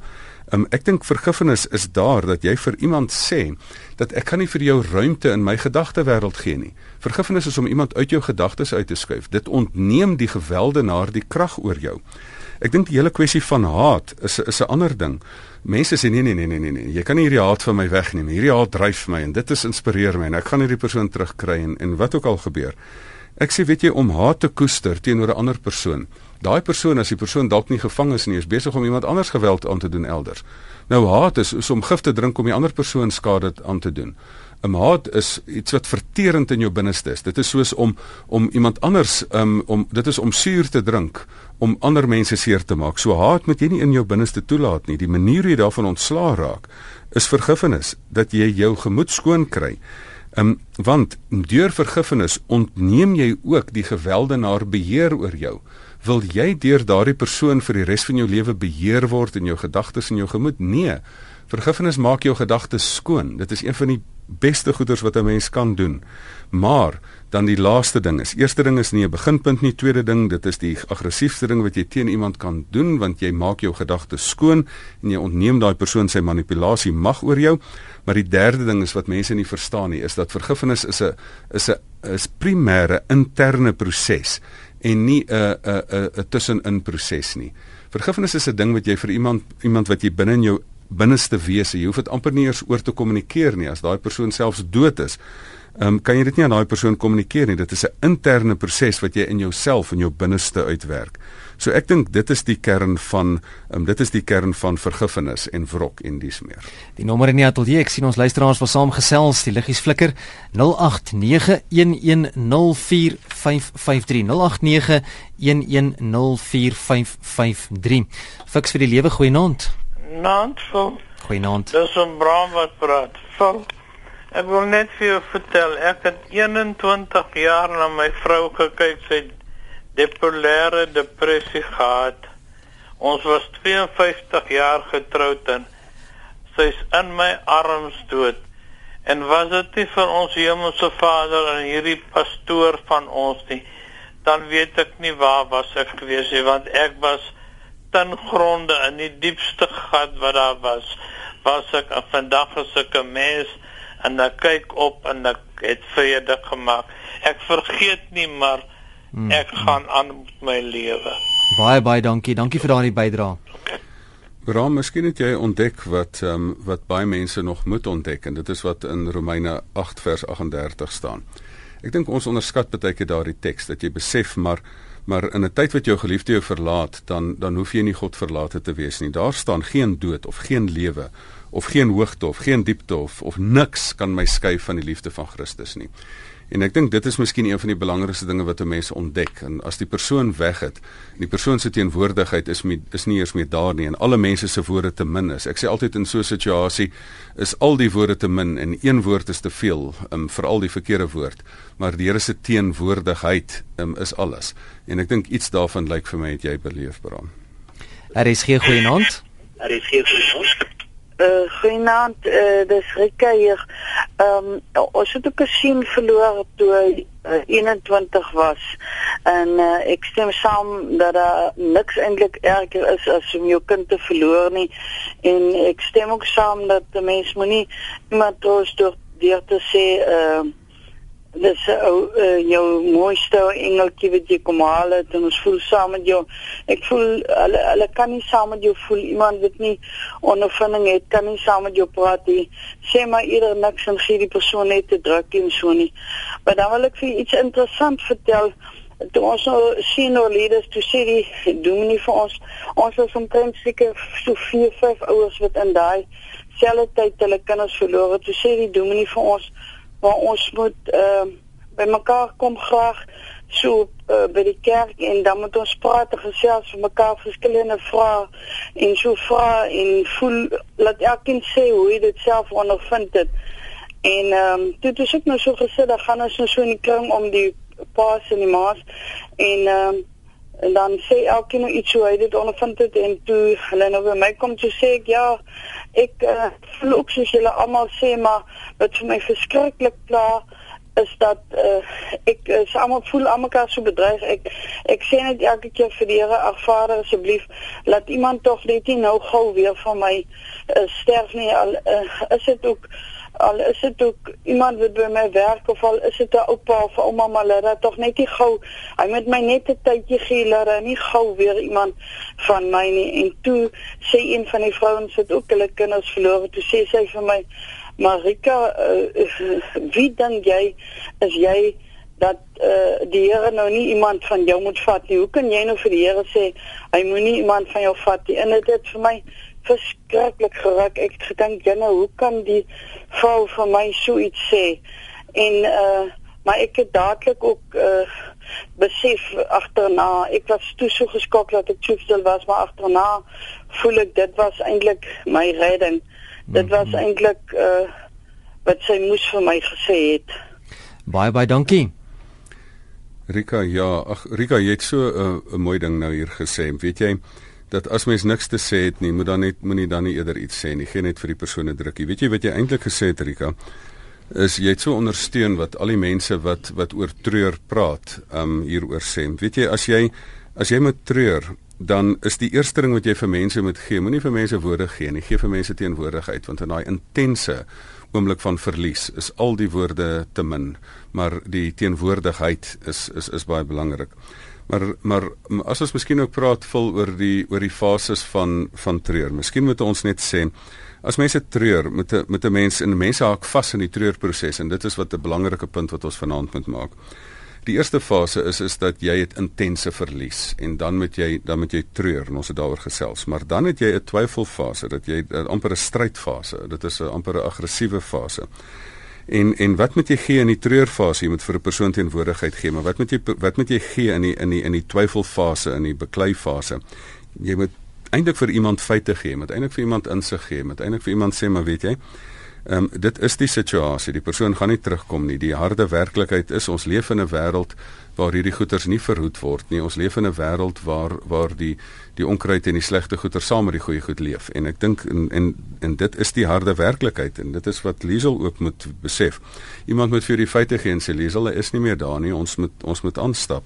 [SPEAKER 2] Um, ek dink vergifnis is daar dat jy vir iemand sê dat ek kan nie vir jou ruimte in my gedagtewêreld gee nie. Vergifnis is om iemand uit jou gedagtes uit te skuif. Dit ontneem die gewelddenaar die krag oor jou. Ek dink die hele kwessie van haat is is 'n ander ding. Mense sê nee nee nee nee nee nee, jy kan nie hierdie haat van my wegneem. Hierdie haat dryf my en dit is inspireer my en ek gaan hierdie persoon terugkry en en wat ook al gebeur. Ek sê weet jy om haat te koester teenoor 'n ander persoon. Daai persoon as die persoon dalk nie gevang is nie, is besig om iemand anders geweld aan te doen elders. Nou haat is, is om gif te drink om die ander persoon skade aan te doen. 'n haat is iets wat verterend in jou binneste is. Dit is soos om om iemand anders um, om dit is om suur te drink om ander mense seer te maak. So haat moet jy nie in jou binneste toelaat nie. Die manier hoe jy daarvan ontslaa raak is vergifnis dat jy jou gemoed skoon kry. Um, want deur vergifnis ontneem jy ook die gewelddenaar beheer oor jou. Wil jy deur daardie persoon vir die res van jou lewe beheer word in jou gedagtes en jou gemoed? Nee. Vergifnis maak jou gedagtes skoon. Dit is een van die beste goeders wat 'n mens kan doen. Maar dan die laaste ding is, eerste ding is nie 'n beginpunt nie, tweede ding, dit is die aggressiefste ding wat jy teen iemand kan doen want jy maak jou gedagtes skoon en jy ontneem daai persoon sy manipulasie mag oor jou. Maar die derde ding is wat mense nie verstaan nie, is dat vergifnis is 'n is 'n is primêre interne proses en nie 'n 'n 'n tussenin proses nie. Vergifnis is 'n ding wat jy vir iemand iemand wat jy binne in jou binneste wese. Jy hoef dit amper nie eers oor te kommunikeer nie as daai persoon selfs dood is. Ehm um, kan jy dit nie aan daai persoon kommunikeer nie. Dit is 'n interne proses wat jy in jouself en jou binneste uitwerk. So ek dink dit is die kern van um, dit is die kern van vergifnis en wrok en dies meer.
[SPEAKER 1] Die nommer in die ateljee, ek sien ons luisteraars wil saamgesels, die liggies flikker 0891104553 0891104553. Fiks vir die lewe goeie naand.
[SPEAKER 7] Vol.
[SPEAKER 1] Goeienaand.
[SPEAKER 7] Dis 'n braam wat praat. Vol. Ek wil net vir jou vertel, ek het 21 jaar na my vrou gekyk, sy het bipolêre depressie gehad. Ons was 52 jaar getroud en sy's in my arms dood. En was dit nie vir ons hemelse Vader en hierdie pastoor van ons nie, dan weet ek nie waar was ek gewees nie, want ek was ten gronde in die diepste gat wat daar was was ek vandag as ek 'n mens en ek kyk op en ek het vrede gemaak ek vergeet nie maar hmm. ek gaan aan met my lewe
[SPEAKER 1] baie baie dankie dankie vir daardie bydrae
[SPEAKER 2] Bram, miskien het jy ontdek wat ehm um, wat baie mense nog moet ontdek en dit is wat in Romeine 8 vers 38 staan. Ek dink ons onderskat baie keer daardie teks dat jy besef maar maar in 'n tyd wat jou geliefde jou verlaat, dan dan hoef jy nie God verlate te wees nie. Daar staan geen dood of geen lewe of geen hoogte of geen diepte of of niks kan my skei van die liefde van Christus nie. En ek dink dit is miskien een van die belangrikste dinge wat 'n mens ontdek. En as die persoon weg het, die persoon se teenwoordigheid is met, is nie eers meer daar nie en alle mense se woorde te min is. Ek sê altyd in so 'n situasie is al die woorde te min en een woord is te veel, um, veral die verkeerde woord. Maar die Here se teenwoordigheid um, is alles. En ek dink iets daarvan lyk vir my het jy beleef, Bram.
[SPEAKER 1] Er is geen goeie
[SPEAKER 8] Uh, Goeienaand, uh, dis Rika hier. Ehm um, ons het ook gesien verloor toe hy uh, 21 was. En uh, ek stem saam dat daar niks eintlik erger is as om jou kind te verloor nie. En ek stem ook saam dat 'n mens moenie iemand troos deur deur te sê ehm uh, dis ou uh, jou mooiste engeltjie wat jy kom haal het en ons voel saam met jou. Ek voel hulle hulle kan nie saam met jou voel iemand wat nie ondervinding het kan nie saam met jou praat nie. Sê maar eerder niks en gee die persoon net te druk en so nie. Maar dan wil ek vir iets interessant vertel. Toe ons nou sien oor leerders toe sê die dominee vir ons ons is omtrent seker so 4 5 ouers wat in daai selfde tyd hulle kinders verloor het. Toe sê die dominee vir ons maar ons moet ehm uh, by mekaar kom graag so uh, by die kerk en dan moet ons praat en gesels vir mekaar verskillende vrae en so vra en voel laat elkeen sê hoe hy dit self ondervind het. En ehm um, dit is ook nou so gesê dat gaan ons nou so in die kring om die paas en die maas en ehm um, en dan sê elkeen nou iets hoe hy dit ondervind het en toe hulle nou by my kom toe sê ek ja ek uh, voel ook soos julle almal sê maar wat vir my verskriklik pla is dat uh, ek uh, almal voel almekaar so bedreig. Ek ek sê net elke keer vir die Here ag Vader asseblief laat iemand tog net nie nou gou weer van my uh, sterf nie. Al uh, is dit ook al is dit ook iemand wat by my werk of al is dit 'n oupa of ouma maar laat dit tog net nie gou hy moet my net 'n tydjie gee hy nie gou weer iemand van my nie. En toe sê een van die vrouens wat ook hulle kinders verloor het toe sê sy vir my Marika uh, wie dink jy is jy dat uh, die Here nou nie iemand van jou moet vat nie? Hoe kan jy nou vir die Here sê hy moenie iemand van jou vat nie? En dit het vir my verskriklik geruk. Ek het gedink, "Jenne, hoe kan die vrou vir my so iets sê?" En uh maar ek het dadelik ook uh besef agterna, ek was toe so geskok dat ek stil was, maar agterna voel ek dit was eintlik my redding. Dit was mhm. eintlik uh wat sy moes vir my gesê het.
[SPEAKER 1] Baie baie dankie.
[SPEAKER 2] Rika, ja, ag Rika, jy het so 'n uh, 'n mooi ding nou hier gesê. Weet jy, dat as mens niks te sê het nie, moet dan net moenie dan nie eerder iets sê nie. Geen net vir die persoon 'n drukkie. Weet jy wat jy eintlik gesê het, Rika? Is jy het so ondersteun wat al die mense wat wat oor treur praat, um hieroor sê. Weet jy as jy as jy met treur dan is die eerste ding wat jy vir mense moet gee, moenie vir mense woorde gee nie, gee vir mense teenwoordigheid want in daai intense oomblik van verlies is al die woorde te min, maar die teenwoordigheid is is is baie belangrik. Maar maar as ons miskien ook praat vol oor die oor die fases van van treur. Miskien moet ons net sê as mense treur, moet 'n met 'n mens en mense haak vas in die treurproses en dit is wat 'n belangrike punt wat ons vanaand moet maak. Die eerste fase is is dat jy het intense verlies en dan moet jy dan moet jy treur en ons het daaroor gesels. Maar dan het jy 'n twyfelfase, dat jy amper 'n strydfase, dit is 'n amper 'n aggressiewe fase. En en wat moet jy gee in die treurfase? Jy moet vir 'n persoon teenwoordigheid gee, maar wat moet jy wat moet jy gee in die in die in die twyfelfase, in die beklei fase? Jy moet eintlik vir iemand feite gee, moet eintlik vir iemand insig gee, moet eintlik vir iemand sê maar weet jy, ehm um, dit is die situasie. Die persoon gaan nie terugkom nie. Die harde werklikheid is ons leef in 'n wêreld waar hierdie goeters nie verhoed word nie. Ons leef in 'n wêreld waar waar die die onkruid en die slegte goeters saam met die goeie goed leef. En ek dink en, en en dit is die harde werklikheid en dit is wat Liesel ook moet besef. Iemand moet vir die feite gee en sê Liesel is nie meer daar nie. Ons moet ons moet aanstap.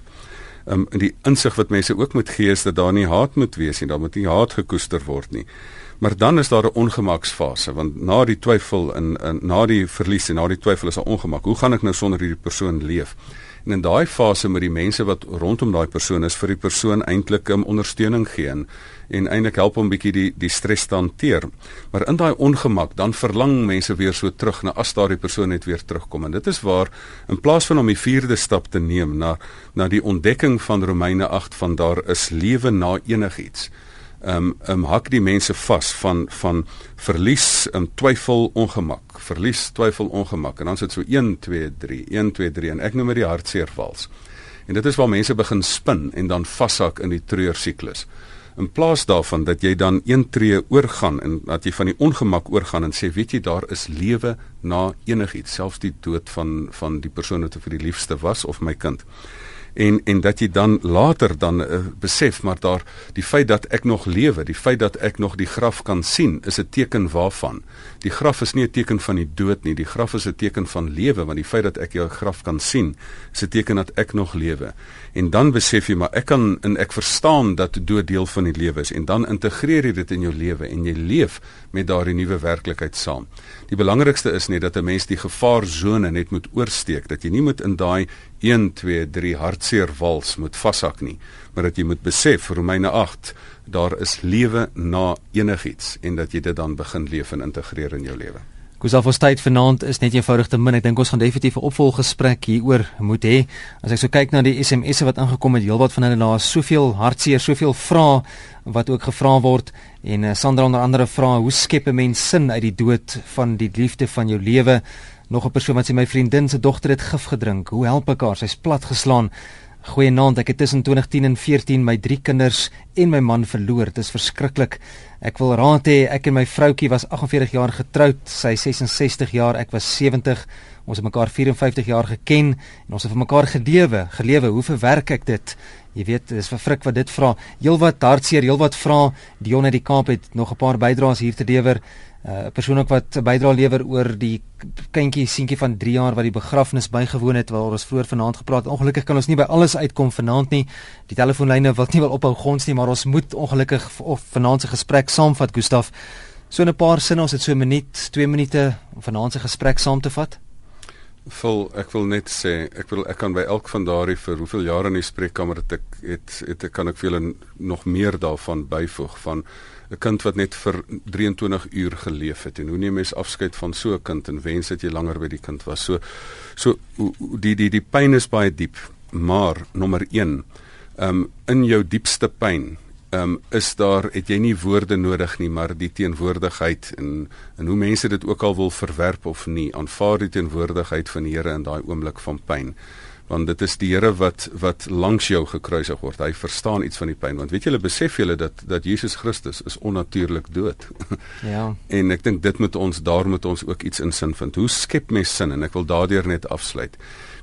[SPEAKER 2] Ehm um, en die insig wat mense ook moet gee is dat daar nie haat moet wees nie. Daar moet nie haat gekoester word nie. Maar dan is daar 'n ongemaksfase want na die twyfel en, en na die verlies en na die twyfel is daar ongemak. Hoe gaan ek nou sonder hierdie persoon leef? En in daai fase met die mense wat rondom daai persoon is vir die persoon eintlik 'n um, ondersteuning gee en, en eintlik help hom bietjie die die stres te hanteer. Maar in daai ongemak dan verlang mense weer so terug na as daardie persoon net weer terugkom en dit is waar in plaas van om die vierde stap te neem na na die ontdekking van Romeine 8 van daar is lewe na enigiets um, um, hak die mense vas van van verlies, um, twyfel, ongemak, verlies, twyfel, ongemak en dan sit so 1 2 3, 1 2 3 en ek noem dit die hartseervals. En dit is waar mense begin spin en dan vashak in die treursiklus. In plaas daarvan dat jy dan een tree oorgaan en dat jy van die ongemak oorgaan en sê weet jy daar is lewe na enigiets, selfs die dood van van die persoon wat vir die liefste was of my kind en en dat jy dan later dan uh, besef maar daar die feit dat ek nog lewe, die feit dat ek nog die graf kan sien, is 'n teken waarvan. Die graf is nie 'n teken van die dood nie, die graf is 'n teken van lewe, want die feit dat ek jou graf kan sien, is 'n teken dat ek nog lewe. En dan besef jy maar ek kan en ek verstaan dat dood deel van die lewe is en dan integreer jy dit in jou lewe en jy leef met daardie nuwe werklikheid saam. Die belangrikste is net dat 'n mens die gevaarsone net moet oorsteek, dat jy nie moet in daai 1 2 3 hartseer wals moet vashak nie, maar dat jy moet besef Romeine 8 daar is lewe na enigiets en dat jy dit dan begin leef en integreer in jou lewe.
[SPEAKER 1] Gustav ons tyd vanaand is net eenvoudig te min. Ek dink ons gaan definitief 'n opvolggesprek hieroor moet hê. As ek so kyk na die SMS'e wat ingekom het, heelwat van hulle na soveel hartseer, soveel vrae wat ook gevra word en uh, Sandra onder andere vra hoe skep 'n mens sin uit die dood van die liefde van jou lewe? Nog 'n persoon wat sê my vriendin se dogter het gif gedrink. Hoe help ek haar? Sy's plat geslaan. Goeienaand, ek het tussen 2010 en 14 my drie kinders en my man verloor. Dit is verskriklik. Ek wil raad hê, ek en my vroutjie was 48 jaar getroud, sy 66 jaar, ek was 70. Ons het mekaar 54 jaar geken en ons het vir mekaar gelewe. Gelewe, hoe verwerk ek dit? Jy weet, dis vir frik wat dit vra. Heelwat hartseer, heelwat vra. Dion uit die Kaap het nog 'n paar bydraes hier te lewer. 'n uh, persoon ook wat 'n bydrae lewer oor die kindjie seentjie van 3 jaar wat die begrafnis bygewoon het waar ons vroeër vanaand gepraat het. Ongelukkig kan ons nie by alles uitkom vanaand nie. Die telefoonlyne wil nie wel ophou gons nie, maar ons moet ongelukkig of vanaand se gesprek saamvat, Gustaf. So in 'n paar sinne, ons het so 'n minuut, 2 minute om vanaand se gesprek saam te vat.
[SPEAKER 2] Vol, ek wil net sê, ek wil ek kan by elk van daardie vir hoeveel jare in die spreekkamer het ek het, het, het kan ek veel nog meer daarvan byvoeg van 'n kind wat net vir 23 uur geleef het en hoe neem mens afskeid van so 'n kind en wens dat jy langer by die kind was. So so die die die pyn is baie diep, maar nommer 1, ehm um, in jou diepste pyn um, is daar het jy nie woorde nodig nie maar die teenwoordigheid en en hoe mense dit ook al wil verwerp of nie aanvaar die teenwoordigheid van die Here in daai oomblik van pyn want dit is die Here wat wat langs jou gekruisig word. Hy verstaan iets van die pyn want weet julle besef julle dat dat Jesus Christus is onnatuurlik dood. Ja. en ek dink dit moet ons daar moet ons ook iets in sin vind. Hoe skep mens sin en ek wil daardeur net afsluit.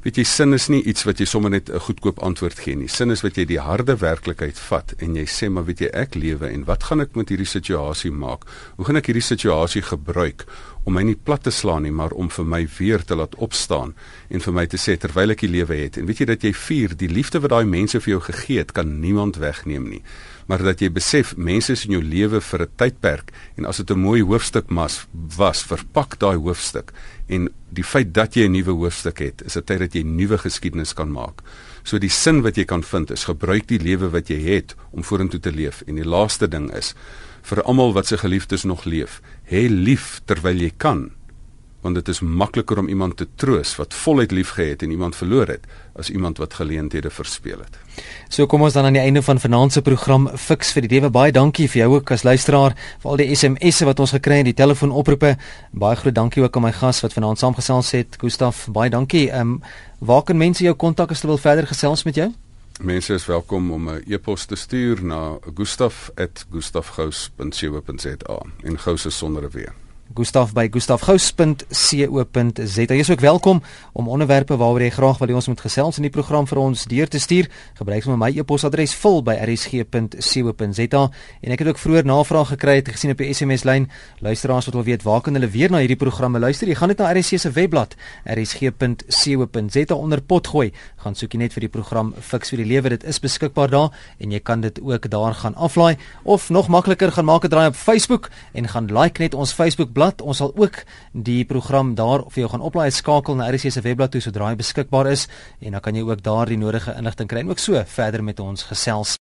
[SPEAKER 2] Weet jy sin is nie iets wat jy sommer net 'n goedkoop antwoord gee nie. Sin is wat jy die harde werklikheid vat en jy sê maar weet jy ek lewe en wat gaan ek met hierdie situasie maak? Hoe gaan ek hierdie situasie gebruik om my nie plat te slaan nie, maar om vir my weer te laat opstaan en vir my te sê terwyl ek die lewe het. En weet jy dat jy vier die liefde wat daai mense vir jou gegee het, kan niemand wegneem nie. Maar dat jy besef mense is in jou lewe vir 'n tydperk en as dit 'n mooi hoofstuk mas was, verpak daai hoofstuk en die feit dat jy 'n nuwe hoofstuk het, is 'n tyd dat jy nuwe geskiedenis kan maak. So die sin wat jy kan vind is gebruik die lewe wat jy het om vorentoe te leef en die laaste ding is vir almal wat se geliefdes nog leef. Hê lief terwyl jy kan, want dit is makliker om iemand te troos wat voluit liefgehad en iemand verloor het as iemand wat geleenthede verspeel het.
[SPEAKER 1] So kom ons dan aan die einde van vanaand se program Fix vir die lewe. Baie dankie vir jou ook as luisteraar vir al die SMS'e wat ons gekry het, die telefoonoproepe. Baie groot dankie ook aan my gas wat vanaand saamgesels het, Gustaf. Baie dankie. Ehm um, waar kan mense jou kontak as hulle wil verder gesels met jou?
[SPEAKER 2] Mense is welkom om 'n e-pos te stuur na gustaf@gustafgous.co.za en gous is sonder 'n w.
[SPEAKER 1] Gustaf by gustafgous.co.za. Jy is ook welkom om onderwerpe waaroor jy graag wil hê ons moet gesels in die program vir ons deur te stuur. Gebruik sommer my e-posadres vul by rsg.co.za en ek het ook vroeër navraag gekry het gesien op die SMS lyn. Luisteraars wat wil weet waar kan hulle weer na hierdie programme luister? Jy gaan net na RSG se webblad rsg.co.za onder pot gooi. Gaan soek jy net vir die program Fix vir die lewe. Dit is beskikbaar daar en jy kan dit ook daar gaan aflaai of nog makliker gaan maak 'n draai op Facebook en gaan like net ons Facebook webblad. Ons sal ook die program daar vir jou gaan oplaai skakel na RC se webblad toe sodra hy beskikbaar is en dan kan jy ook daar die nodige inligting kry en ook so verder met ons gesels.